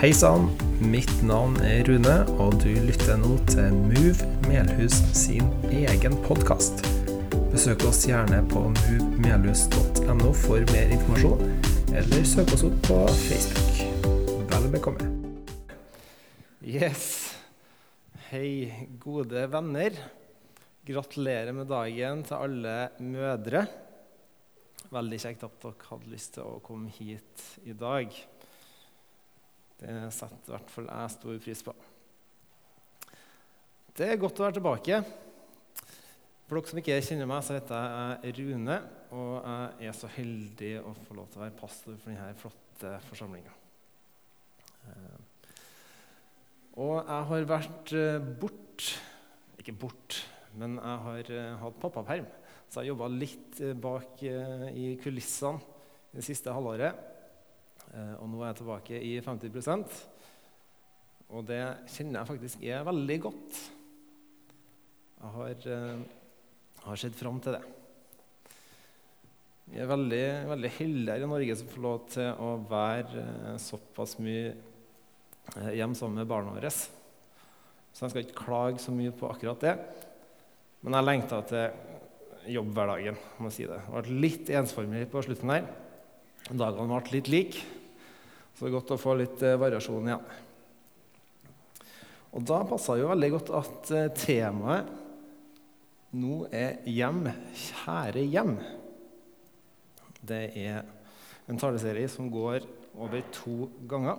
Hei sann, mitt navn er Rune, og du lytter nå til Move Melhus sin egen podkast. Besøk oss gjerne på movemelhus.no for mer informasjon, eller søk oss opp på Facebook. Vel bekomme. Yes. Hei, gode venner. Gratulerer med dagen til alle mødre. Veldig kjekt at dere hadde lyst til å komme hit i dag. Det setter i hvert fall jeg stor pris på. Det er godt å være tilbake. For dere som ikke kjenner meg, så heter jeg Rune. Og jeg er så heldig å få lov til å være pastor for denne flotte forsamlinga. Og jeg har vært bort Ikke bort, men jeg har hatt pappaperm. Så jeg har jobba litt bak i kulissene det siste halvåret. Og nå er jeg tilbake i 50% Og det kjenner jeg faktisk er veldig godt. Jeg har, har sett fram til det. Vi er veldig, veldig heldige her i Norge som får lov til å være såpass mye hjemme sammen med barna våre. Så jeg skal ikke klage så mye på akkurat det. Men jeg lengta til jobbhverdagen. må jeg si Det Det ble litt ensformig på slutten her. Dagene ble litt like. Så det er godt å få litt eh, variasjon igjen. Og da passa jo veldig godt at eh, temaet nå er 'Hjem, kjære hjem'. Det er en taleserie som går over to ganger.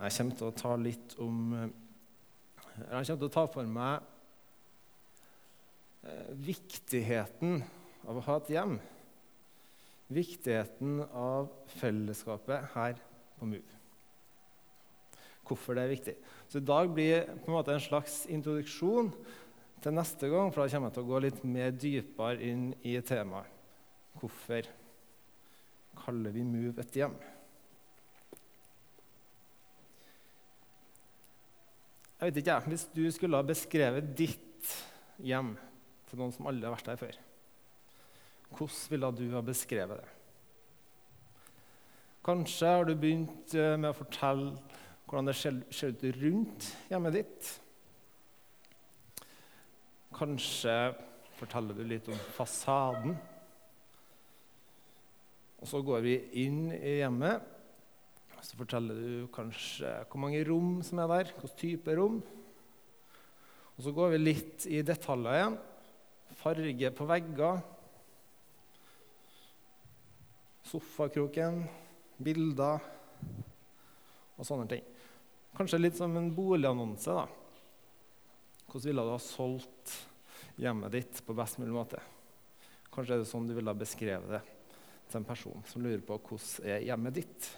Jeg kommer til å ta litt om eh, Jeg kommer til å ta for meg viktigheten av å ha et hjem viktigheten av fellesskapet her på MOVE. Hvorfor det er viktig. Så I dag blir på en måte en slags introduksjon til neste gang, for da kommer jeg til å gå litt mer dypere inn i temaet. Hvorfor kaller vi MOVE et hjem? Jeg vet ikke, Hvis du skulle ha beskrevet ditt hjem til noen som aldri har vært der før hvordan ville du ha beskrevet det? Kanskje har du begynt eh, med å fortelle hvordan det ser ut rundt hjemmet ditt. Kanskje forteller du litt om fasaden. Og så går vi inn i hjemmet. Så forteller du kanskje hvor mange rom som er der, hvilken type rom. Og så går vi litt i detaljer igjen. Farge på vegger, sofakroken, bilder og sånne ting. Kanskje litt som en boligannonse. da. Hvordan ville du ha solgt hjemmet ditt på best mulig måte? Kanskje er det sånn du ville ha beskrevet det til en person som lurer på hvordan er hjemmet ditt.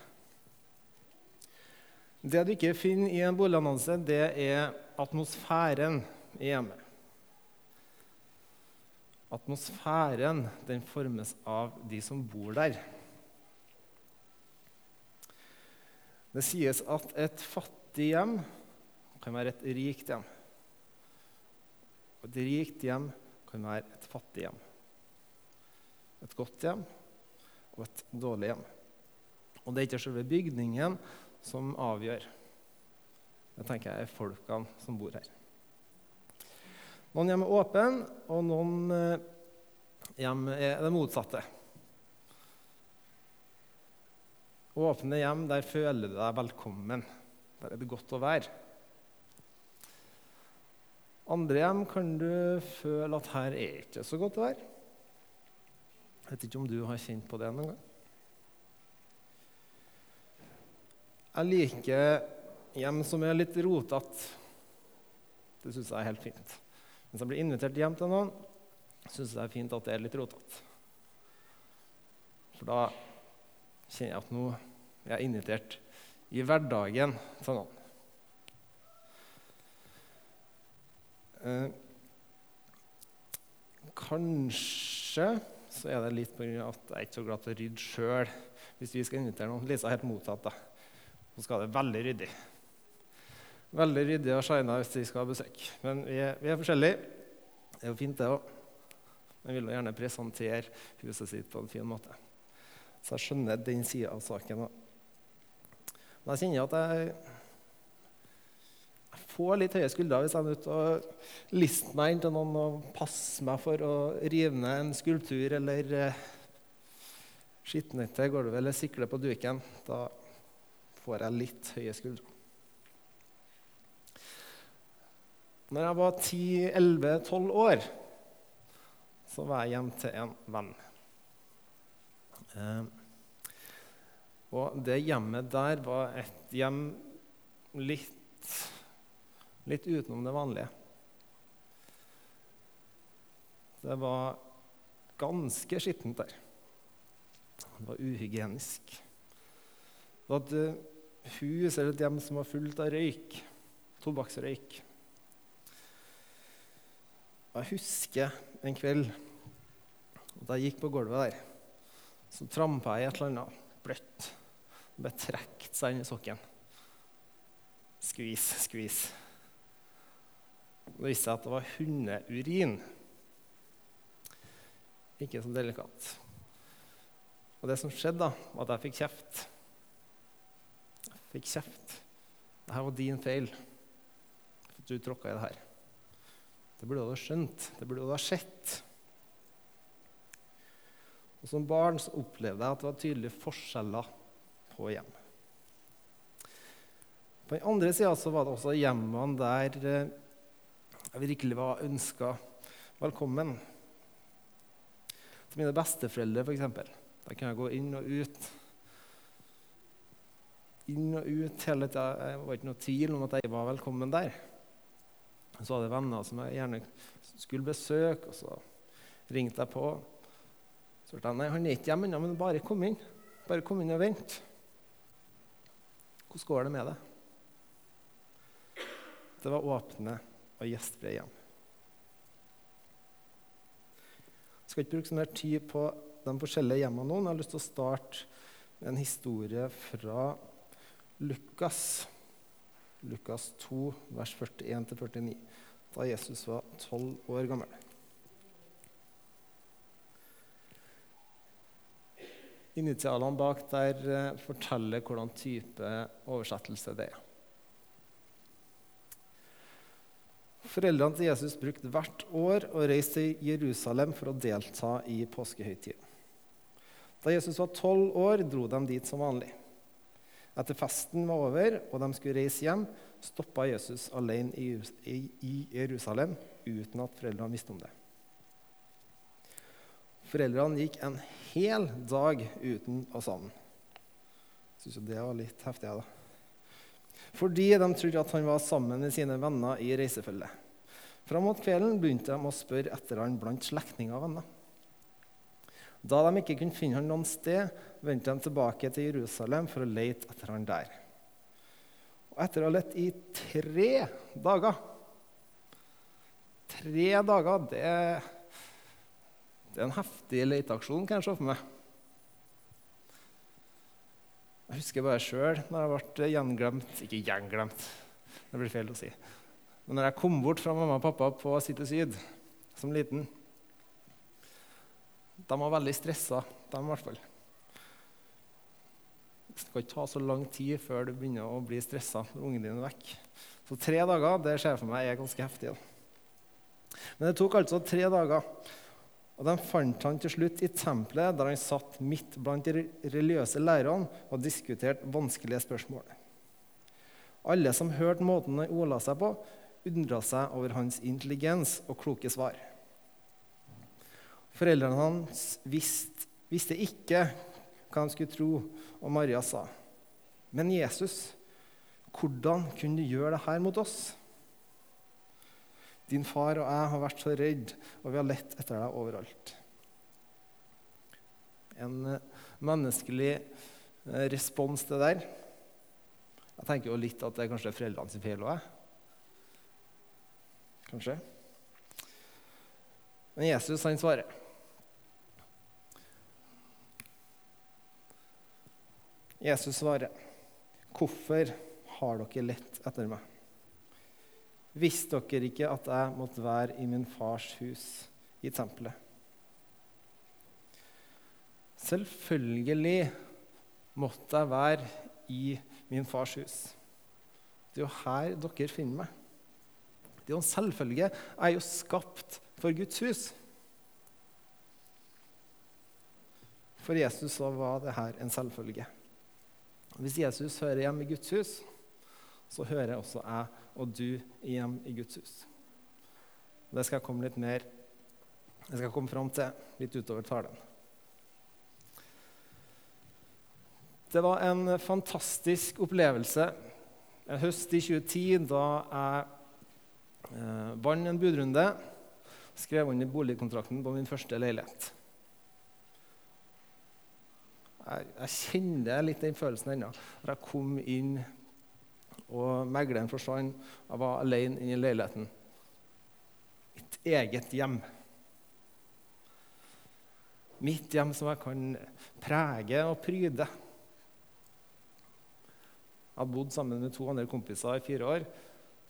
Det du ikke finner i en boligannonse, det er atmosfæren i hjemmet. Atmosfæren den formes av de som bor der. Det sies at et fattig hjem kan være et rikt hjem. Og et rikt hjem kan være et fattig hjem. Et godt hjem og et dårlig hjem. Og det er ikke selve bygningen som avgjør. Det tenker jeg er folkene som bor her. Noen hjem er åpne, og noen eh, hjem er det motsatte. Åpne hjem, der føler du deg velkommen. Der er det godt å være. Andre hjem kan du føle at her er ikke så godt å være. Jeg vet ikke om du har kjent på det noen gang. Jeg liker hjem som er litt rotete. Det syns jeg er helt fint. Hvis jeg blir invitert hjem til noen, syns jeg det er fint at det er litt rotete. For da kjenner jeg at nå er jeg invitert i hverdagen til noen. Eh, kanskje så er det litt pga. at jeg er ikke så glad til å rydde sjøl. Hvis vi skal invitere noen. Lisa er helt motsatt. da. Så skal det veldig ryddig. Veldig ryddig og shina hvis vi skal ha besøk. Men vi er, vi er forskjellige. Det er jo fint, det òg. Man vil jo gjerne presentere huset sitt på en fin måte. Så jeg skjønner den sida av saken. Da. Men jeg kjenner at jeg, får litt høye skuldre hvis jeg er ute og lister meg inn til noen og passer meg for å rive ned en skulptur eller eh, til gulvet eller sikle på duken. Da får jeg litt høye skuldre. Når jeg var 10-11-12 år, så var jeg hjemme til en venn. Eh, og det hjemmet der var et hjem litt, litt utenom det vanlige. Det var ganske skittent der. Det var uhygienisk. Det var et hus eller et hjem som var fullt av røyk. Tobakksrøyk. Jeg husker en kveld da jeg gikk på gulvet der, så trampa jeg i et eller annet bløtt. Det ble trukket seg inn i sokken. Skvis, skvis. Det viste seg at det var hundeurin. Ikke så delikat. Og det som skjedde, da, var at jeg fikk kjeft. Jeg fikk kjeft. Dette var din feil. For du tråkka i det her. Det burde du ha skjønt. Det burde du ha sett. Og Som barn så opplevde jeg at det var tydelige forskjeller på hjem. På den andre sida var det også hjemmene der eh, jeg virkelig var ønska velkommen. Til mine besteforeldre, f.eks. Der kunne jeg gå inn og ut. Inn og ut hele tida. Det var ikke noe tvil om at jeg var velkommen der. Så var det venner som jeg gjerne skulle besøke, og så ringte jeg på. Så sa nei, han er ikke hjemme ennå, men bare kom inn. Bare kom inn og vent. Hvordan går det med deg? Det var åpne og gjestfrie hjem. Jeg skal ikke bruke så mer tid på de forskjellige hjemmene nå. Jeg har lyst til å starte med en historie fra Lukas. Lukas 2, vers 41-49, da Jesus var tolv år gammel. Initialene bak der eh, forteller hvordan type oversettelse det er. Foreldrene til Jesus brukte hvert år å reise til Jerusalem for å delta i påskehøytiden. Da Jesus var tolv år, dro de dit som vanlig. Etter festen var over og de skulle reise hjem, stoppa Jesus alene i Jerusalem uten at foreldrene visste om det. Foreldrene gikk en hel dag uten å savne. Syns jo det var litt heftig. da. Fordi de trodde at han var sammen med sine venner i reisefølget. Fram mot kvelden begynte de å spørre etter han blant slektninger og venner. Da de ikke kunne finne han noen sted, vendte de tilbake til Jerusalem for å lete etter han der. Og etter å ha lett i tre dager Tre dager, det det er en heftig leteaksjon, kan jeg se for meg. Jeg husker bare sjøl når jeg ble gjenglemt Ikke gjenglemt, det blir feil å si. Men når jeg kom bort fra mamma og pappa på City Syd som liten De var veldig stressa, de i hvert fall. Det skal ikke ta så lang tid før du begynner å bli stressa når ungen din er vekk. Så tre dager det ser jeg for meg er ganske heftig. Men det tok altså tre dager og De fant han til slutt i tempelet, der han satt midt blant de religiøse lærerne og diskuterte vanskelige spørsmål. Alle som hørte måten han ola seg på, undra seg over hans intelligens og kloke svar. Foreldrene hans visste, visste ikke hva de skulle tro, og Maria sa, 'Men Jesus, hvordan kunne du gjøre det her mot oss?' Din far og jeg har vært så redd, og vi har lett etter deg overalt. En eh, menneskelig eh, respons til det der. Jeg tenker jo litt at det er kanskje foreldrene sin feil òg. Kanskje. Men Jesus han svarer. Jesus svarer, 'Hvorfor har dere lett etter meg?' Visste dere ikke at jeg måtte være i min fars hus, i tempelet? Selvfølgelig måtte jeg være i min fars hus. Det er jo her dere finner meg. Det er jo en selvfølge. Jeg er jo skapt for Guds hus. For Jesus så var det her en selvfølge. Hvis Jesus hører hjemme i Guds hus, så hører også jeg og du hjem i Guds hus. Det skal jeg komme litt mer jeg skal komme fram til litt utover talen. Det var en fantastisk opplevelse en høst i 2010 da jeg eh, vant en budrunde. Skrev under boligkontrakten på min første leilighet. Jeg, jeg kjenner litt den følelsen ennå. Da jeg kom inn, og megleren forsvant. Jeg var alene inne i leiligheten. Mitt eget hjem. Mitt hjem som jeg kan prege og pryde. Jeg hadde bodd sammen med to andre kompiser i fire år.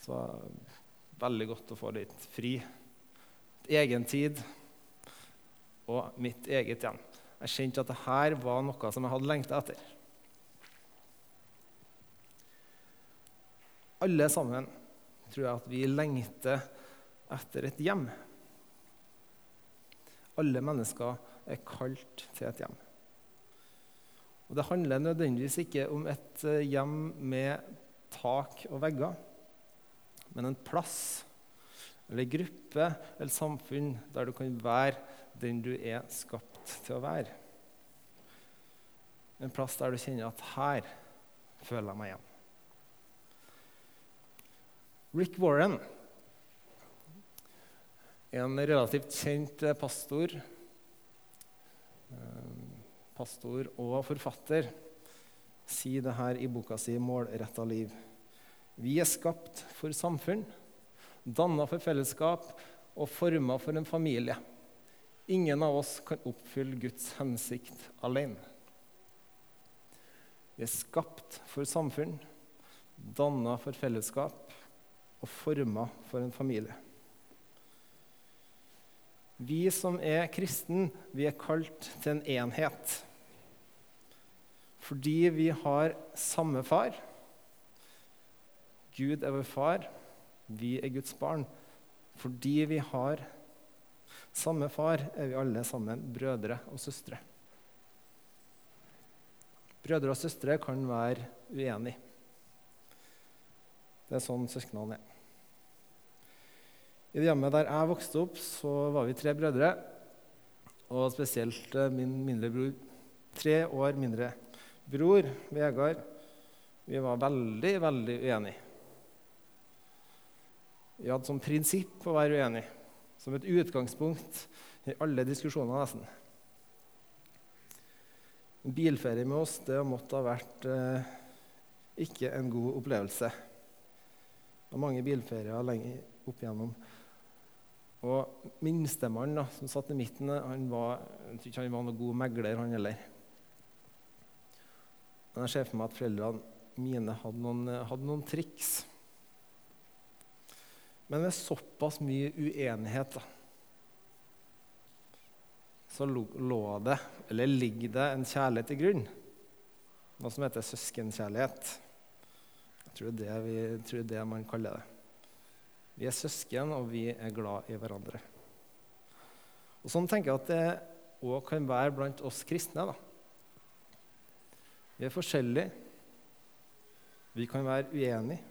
Så det var veldig godt å få litt fri. Egen tid og mitt eget hjem. Jeg kjente at dette var noe som jeg hadde lengta etter. Alle sammen tror jeg at vi lengter etter et hjem. Alle mennesker er kalt til et hjem. Og Det handler nødvendigvis ikke om et eh, hjem med tak og vegger, men en plass eller gruppe eller samfunn der du kan være den du er skapt til å være. En plass der du kjenner at 'her føler jeg meg hjem'. Rick Warren, en relativt kjent eh, pastor eh, pastor og forfatter, sier det her i boka si 'Målretta liv'. Vi er skapt for samfunn, danna for fellesskap og forma for en familie. Ingen av oss kan oppfylle Guds hensikt alene. Vi er skapt for samfunn, danna for fellesskap og forma for en familie. Vi som er kristen, vi er kalt til en enhet. Fordi vi har samme far. Gud er vår far, vi er Guds barn. Fordi vi har samme far, er vi alle sammen brødre og søstre. Brødre og søstre kan være uenige. Det er sånn søsknene er. I det hjemmet der jeg vokste opp, så var vi tre brødre. Og spesielt eh, min mindre bror. Tre år mindre bror, Vegard. Vi var veldig, veldig uenige. Vi hadde som prinsipp å være uenige. Som et utgangspunkt i alle diskusjoner, nesten. En bilferie med oss det måtte ha vært eh, ikke en god opplevelse. Det var mange bilferier lenge opp igjennom. Og minstemann som satt i midten, han var, jeg tror ikke han var noen god megler, han heller. Men jeg ser for meg at foreldrene mine hadde noen, hadde noen triks. Men med såpass mye uenighet da, så lå det, eller ligger det, en kjærlighet i grunn. Noe som heter søskenkjærlighet. Jeg tror det, vi, tror det man kaller det. Vi er søsken, og vi er glad i hverandre. Og Sånn tenker jeg at det òg kan være blant oss kristne. da. Vi er forskjellige. Vi kan være uenige.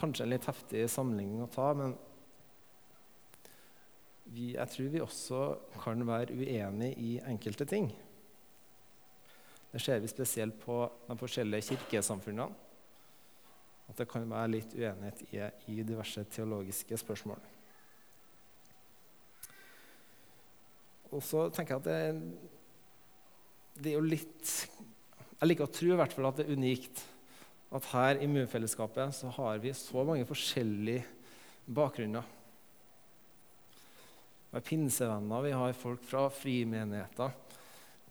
Kanskje en litt heftig sammenligning å ta, men vi, jeg tror vi også kan være uenige i enkelte ting. Det ser vi spesielt på de forskjellige kirkesamfunnene at det kan være litt uenighet i, i diverse teologiske spørsmål. Og så tenker jeg at det, det, er jo litt Jeg liker å tro i hvert fall at det er unikt at her i Murfellesskapet så har vi så mange forskjellige bakgrunner. Vi har pinsevenner, vi har folk fra frimenigheter.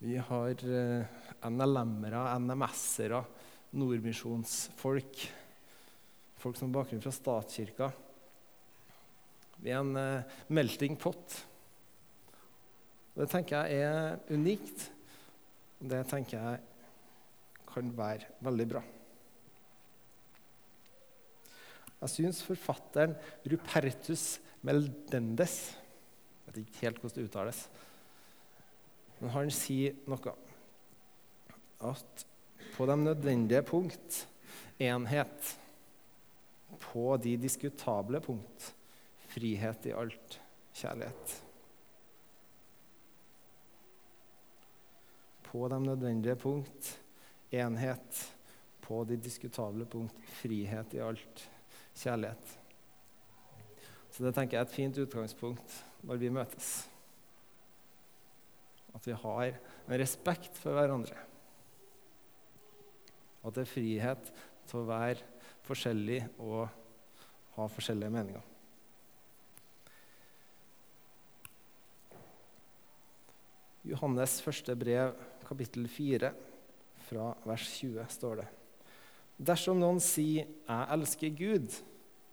Vi har eh, NLM-ere, NMS-ere, nordmisjonsfolk folk som har bakgrunn fra statskirka. Vi er en uh, melting pot. Det tenker jeg er unikt. Det tenker jeg kan være veldig bra. Jeg syns forfatteren Rupertus Meldendes Jeg vet ikke helt hvordan det uttales. Men han sier noe At på de nødvendige punkt enhet. På de diskutable punkt frihet i alt kjærlighet. På de nødvendige punkt enhet. På de diskutable punkt frihet i alt kjærlighet. Så det tenker jeg er et fint utgangspunkt når vi møtes. At vi har en respekt for hverandre. At det er frihet til å være forskjellig og ha forskjellige meninger. Johannes første brev, kapittel 4, fra vers 20, står det. Dersom noen sier 'jeg elsker Gud',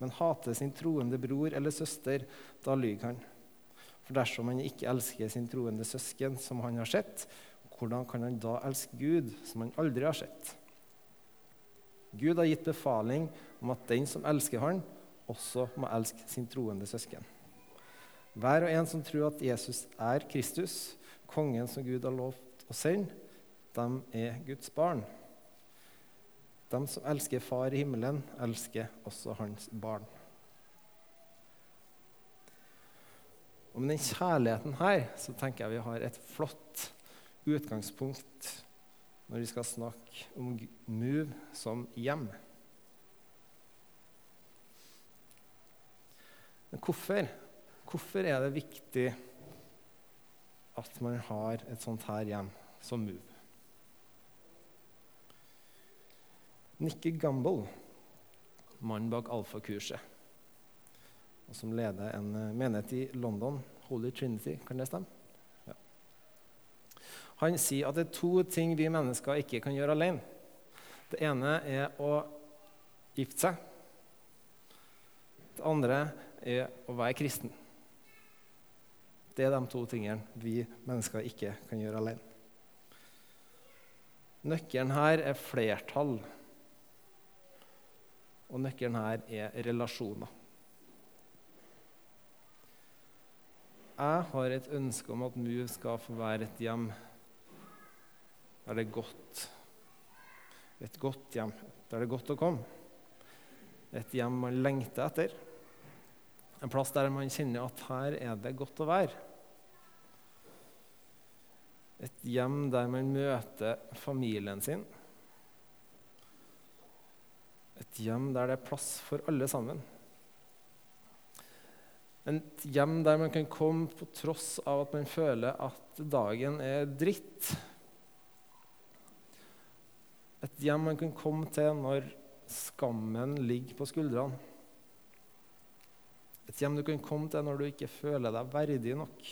men hater sin troende bror eller søster, da lyver han. For dersom han ikke elsker sin troende søsken, som han har sett, hvordan kan han da elske Gud, som han aldri har sett? Gud har gitt befaling om at den som elsker han, også må elske sin troende søsken. Hver og en som tror at Jesus er Kristus, kongen som Gud har lovt å sende, de er Guds barn. De som elsker Far i himmelen, elsker også hans barn. Og Med den kjærligheten her så tenker jeg vi har et flott utgangspunkt når vi skal snakke om Move som hjem. Men hvorfor? Hvorfor er det viktig at man har et sånt her hjem som Move? Nikki Gamble, mannen bak alfakurset, og som leder en menighet i London, Holy Trinity, kan det stemme? Han sier at det er to ting vi mennesker ikke kan gjøre alene. Det ene er å gifte seg. Det andre er å være kristen. Det er de to tingene vi mennesker ikke kan gjøre alene. Nøkkelen her er flertall. Og nøkkelen her er relasjoner. Jeg har et ønske om at MU skal få være et hjem der det er godt. Et godt hjem der det er godt å komme. Et hjem man lengter etter. En plass der man kjenner at her er det godt å være. Et hjem der man møter familien sin. Et hjem der det er plass for alle sammen. Et hjem der man kan komme på tross av at man føler at dagen er dritt. Hjem man kan komme til når skammen ligger på skuldrene. Et hjem du kan komme til når du ikke føler deg verdig nok.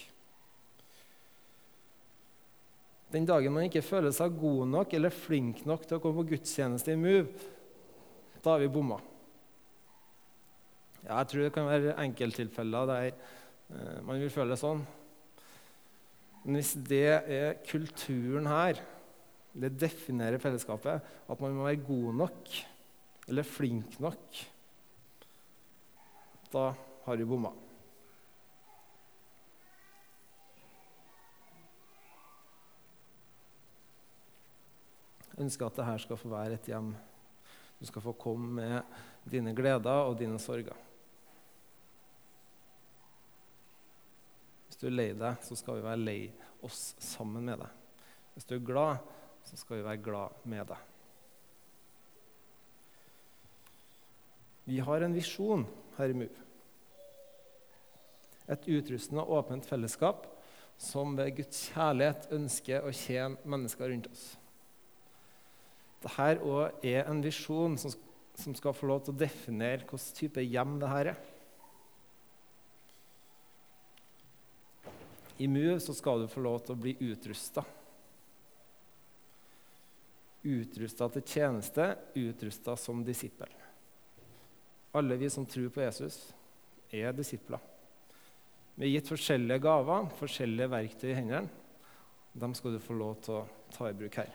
Den dagen man ikke føler seg god nok eller flink nok til å komme på gudstjeneste i Move, da har vi bomma. Ja, jeg tror det kan være enkelttilfeller der eh, man vil føle det sånn. Men hvis det er kulturen her det definerer fellesskapet at man må være god nok eller flink nok. Da har du bomma. Jeg ønsker at dette skal få være et hjem. Du skal få komme med dine gleder og dine sorger. Hvis du er lei deg, så skal vi være lei oss sammen med deg. Hvis du er glad, så skal vi være glad med deg. Vi har en visjon her i MU. Et utrustende og åpent fellesskap som ved Guds kjærlighet ønsker å tjene mennesker rundt oss. Dette òg er en visjon som, skal få lov til å definere hvilken type hjem dette er. I MU så skal du få lov til å bli utrusta utrusta til tjeneste, utrusta som disippel. Alle vi som tror på Jesus, er disipler. Vi er gitt forskjellige gaver, forskjellige verktøy i hendene. de skal du få lov til å ta i bruk her.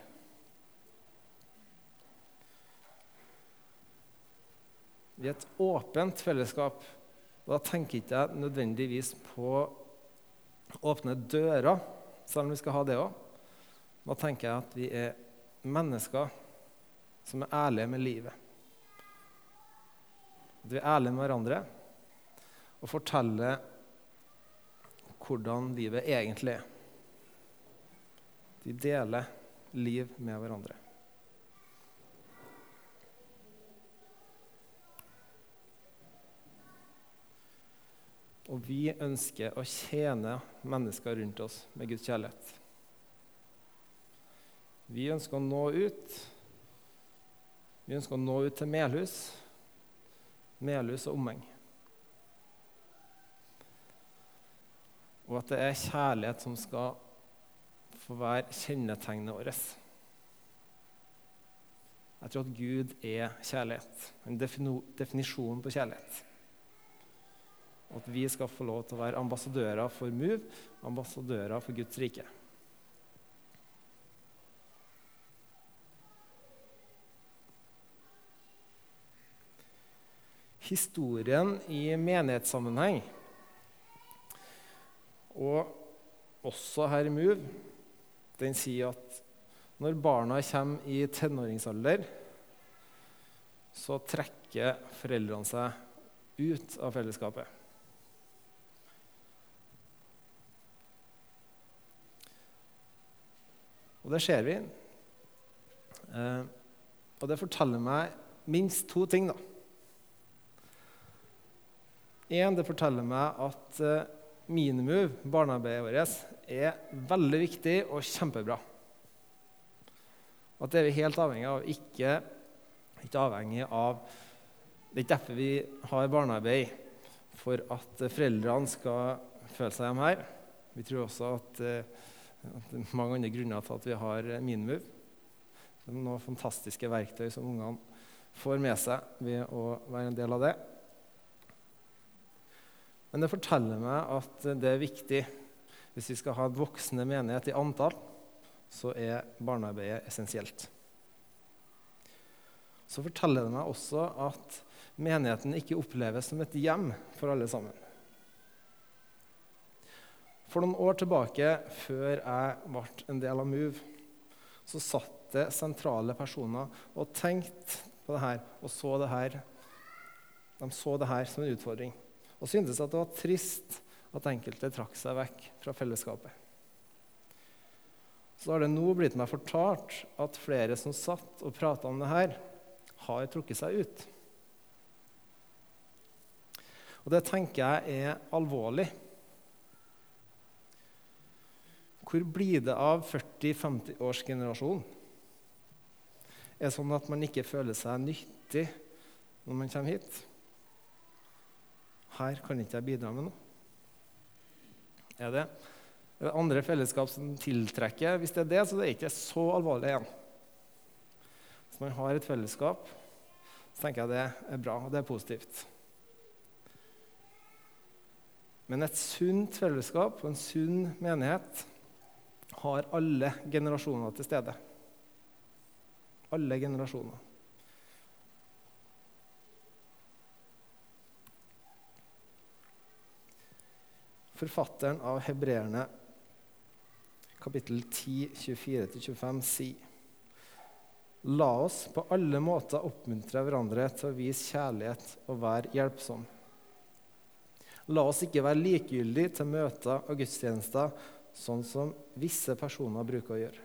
Vi er et åpent fellesskap. Og da tenker ikke jeg nødvendigvis på åpne dører, selv om vi skal ha det òg. Da tenker jeg at vi er mennesker som er ærlige med livet. At vi er ærlige med hverandre og forteller hvordan livet egentlig er. Vi deler liv med hverandre. Og vi ønsker å tjene mennesker rundt oss med Guds kjærlighet. Vi ønsker å nå ut. Vi ønsker å nå ut til Melhus, Melhus og omheng. Og at det er kjærlighet som skal få være kjennetegnet vårt. Jeg tror at Gud er kjærlighet, en definisjon på kjærlighet. At vi skal få lov til å være ambassadører for MOVE, ambassadører for Guds rike. Historien i menighetssammenheng, og også her i MOVE, den sier at når barna kommer i tenåringsalder, så trekker foreldrene seg ut av fellesskapet. Og det ser vi. Eh, og det forteller meg minst to ting. da. En, det forteller meg at Minimove, minimum, barnearbeidet vårt, er veldig viktig og kjempebra. At det er vi helt avhengig av. Ikke, ikke avhengig av Det er ikke derfor vi har barnearbeid, for at foreldrene skal føle seg hjemme her. Vi tror også at at det er mange andre grunner til at vi har Minimove. Det er noen fantastiske verktøy som ungene får med seg ved å være en del av det. Men det forteller meg at det er viktig hvis vi skal ha et voksende menighet i antall, så er barnearbeidet essensielt. Så forteller det meg også at menigheten ikke oppleves som et hjem for alle sammen. For noen år tilbake, før jeg ble en del av Move, så satt det sentrale personer og tenkte på det her og så det her. De så det her som en utfordring og syntes at det var trist at enkelte trakk seg vekk fra fellesskapet. Så har det nå blitt meg fortalt at flere som satt og prata om det her, har trukket seg ut. Og det tenker jeg er alvorlig. Hvor blir det av 40-50-årsgenerasjonen? Er det sånn at man ikke føler seg nyttig når man kommer hit? Her kan ikke jeg bidra med noe. Er det? Det andre fellesskap som tiltrekker? Hvis det er det, så er det ikke så alvorlig igjen. Hvis man har et fellesskap, så tenker jeg det er bra, og det er positivt. Men et sunt fellesskap og en sunn menighet har alle generasjoner til stede. Alle generasjoner. Forfatteren av Hebreerne, kapittel 10, 24-25, sier La oss på alle måter oppmuntre hverandre til å vise kjærlighet og være hjelpsom. La oss ikke være likegyldige til møter og gudstjenester sånn som visse personer bruker å gjøre.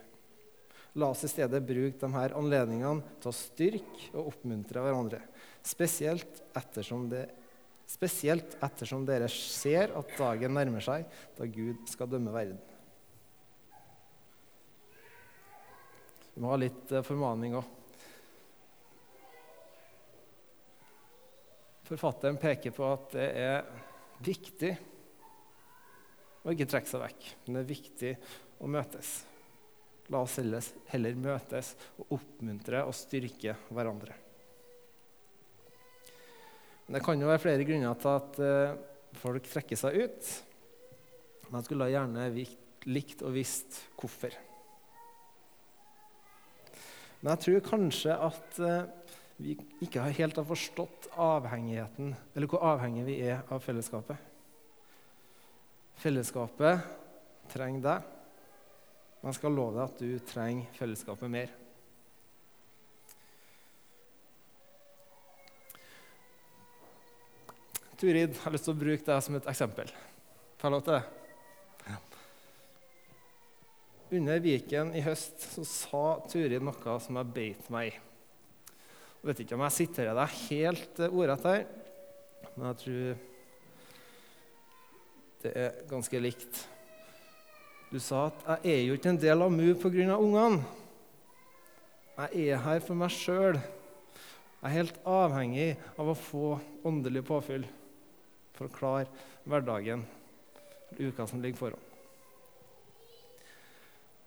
La oss i stedet bruke disse anledningene til å styrke og oppmuntre hverandre, spesielt ettersom, det, spesielt ettersom dere ser at dagen nærmer seg da Gud skal dømme verden. Vi må ha litt eh, formaning òg. Forfatteren peker på at det er viktig og ikke trekke seg vekk. Men det er viktig å møtes. La oss heller møtes og oppmuntre og styrke hverandre. Det kan jo være flere grunner til at uh, folk trekker seg ut. Men jeg skulle gjerne likt og visst hvorfor. Men jeg tror kanskje at uh, vi ikke helt har forstått avhengigheten, eller hvor avhengige vi er av fellesskapet. Fellesskapet trenger deg, men jeg skal love deg at du trenger fellesskapet mer. Turid, jeg har lyst til å bruke deg som et eksempel. Får jeg lov til det? Ja. Under Viken i høst så sa Turid noe som jeg beit meg i. Jeg vet ikke om jeg siterer deg helt eh, ordrett her, men jeg tror det er ganske likt. Du sa at 'jeg er jo ikke en del av MU pga. ungene'. Jeg er her for meg sjøl. Jeg er helt avhengig av å få åndelig påfyll for å klare hverdagen, uka som ligger foran.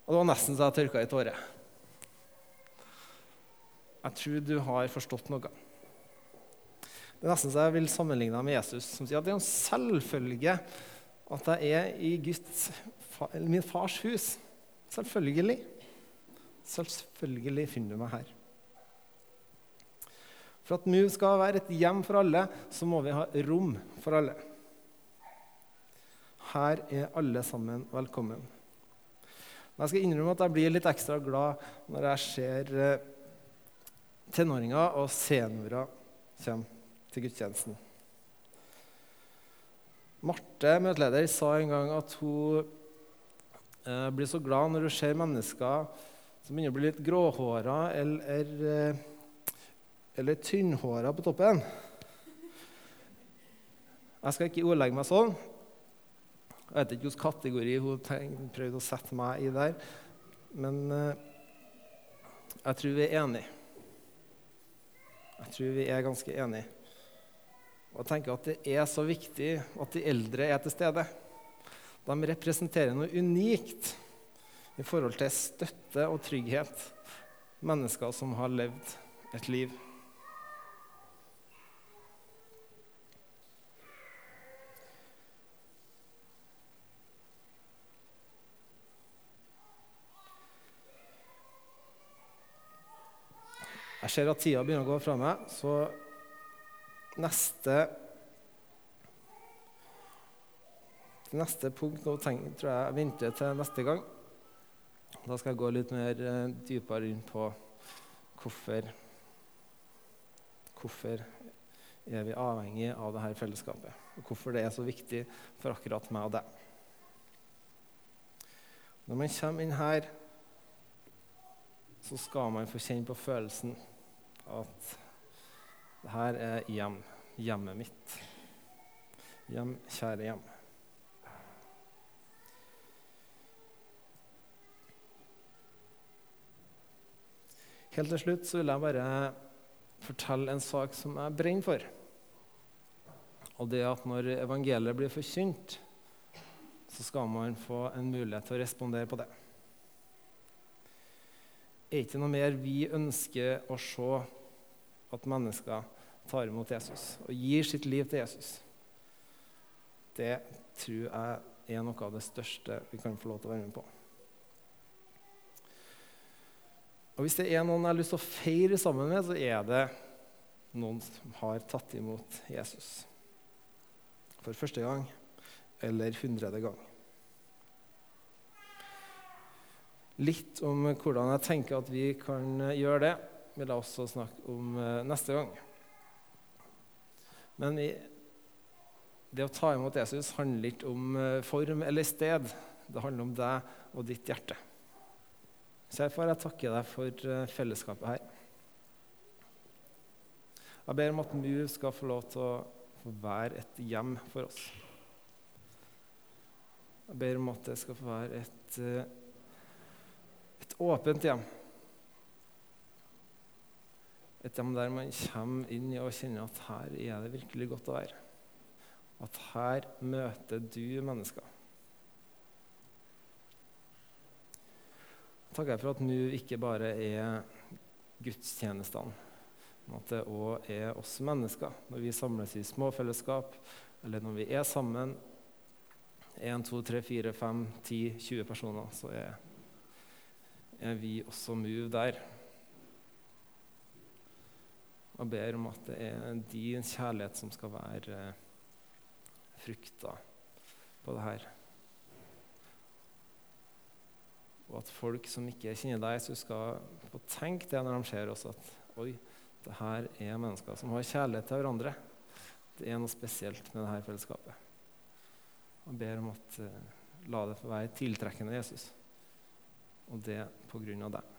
Og Det var nesten så jeg tørka i tårer. Jeg tror du har forstått noe. Det er nesten så jeg vil sammenligne deg med Jesus, som sier at det er en selvfølge at jeg er i Guds, min fars hus. Selvfølgelig. Selvfølgelig finner du meg her. For at MUV skal være et hjem for alle, så må vi ha rom for alle. Her er alle sammen velkommen. Men jeg skal innrømme at jeg blir litt ekstra glad når jeg ser eh, tenåringer og seniorer komme til gudstjenesten. Marte, møteleder, sa en gang at hun eh, blir så glad når hun ser mennesker som begynner å bli litt gråhåra eller, eh, eller tynnhåra på toppen. Jeg skal ikke ordlegge meg sånn. Jeg vet ikke hvilken kategori hun prøvde å sette meg i der. Men uh, jeg tror vi er enige. Jeg tror vi er ganske enige. Og jeg tenker at det er så viktig at de eldre er til stede. De representerer noe unikt i forhold til støtte og trygghet. Mennesker som har levd et liv. Jeg ser at tida begynner å gå fra meg, så neste Neste punkt nå tenk, tror jeg jeg venter til neste gang. Da skal jeg gå litt mer uh, dypere inn på hvorfor Hvorfor er vi avhengig av dette fellesskapet? Og hvorfor det er så viktig for akkurat meg og deg. Når man kommer inn her, så skal man få kjenne på følelsen at det her er hjem. Hjemmet mitt. Hjem, kjære hjem. Helt til slutt så vil jeg bare fortelle en sak som jeg brenner for. Og det at når evangeliet blir forkynt, så skal man få en mulighet til å respondere på det er ikke noe mer vi ønsker å se at mennesker tar imot Jesus og gir sitt liv til Jesus. Det tror jeg er noe av det største vi kan få lov til å være med på. Og Hvis det er noen jeg har lyst til å feire sammen med, så er det noen som har tatt imot Jesus for første gang eller hundrede gang. Litt om hvordan jeg tenker at vi kan eh, gjøre det, vil jeg også snakke om eh, neste gang. Men vi, det å ta imot Jesus handler ikke om eh, form eller sted. Det handler om deg og ditt hjerte. Så jeg får takke deg for fellesskapet her. Jeg ber om at du skal få lov til å få være et hjem for oss. Jeg ber om at det skal få være et åpent hjem. Et hjem der man kommer inn i og kjenner at her er det virkelig godt å være. At her møter du mennesker. Takker jeg for at nå ikke bare er gudstjenestene, men at det òg er oss mennesker. Når vi samles i småfellesskap, eller når vi er sammen, 1, 2, 3, 4, 5, 10, 20 personer, så er er vi også move der. Og ber om at det er din kjærlighet som skal være eh, frukta på det her. Og at folk som ikke kjenner deg, så skal få tenke det når de ser oss, at oi, det her er mennesker som har kjærlighet til hverandre. Det er noe spesielt med dette fellesskapet. Jeg ber om at uh, la det få være tiltrekkende Jesus, og det på grunn av deg.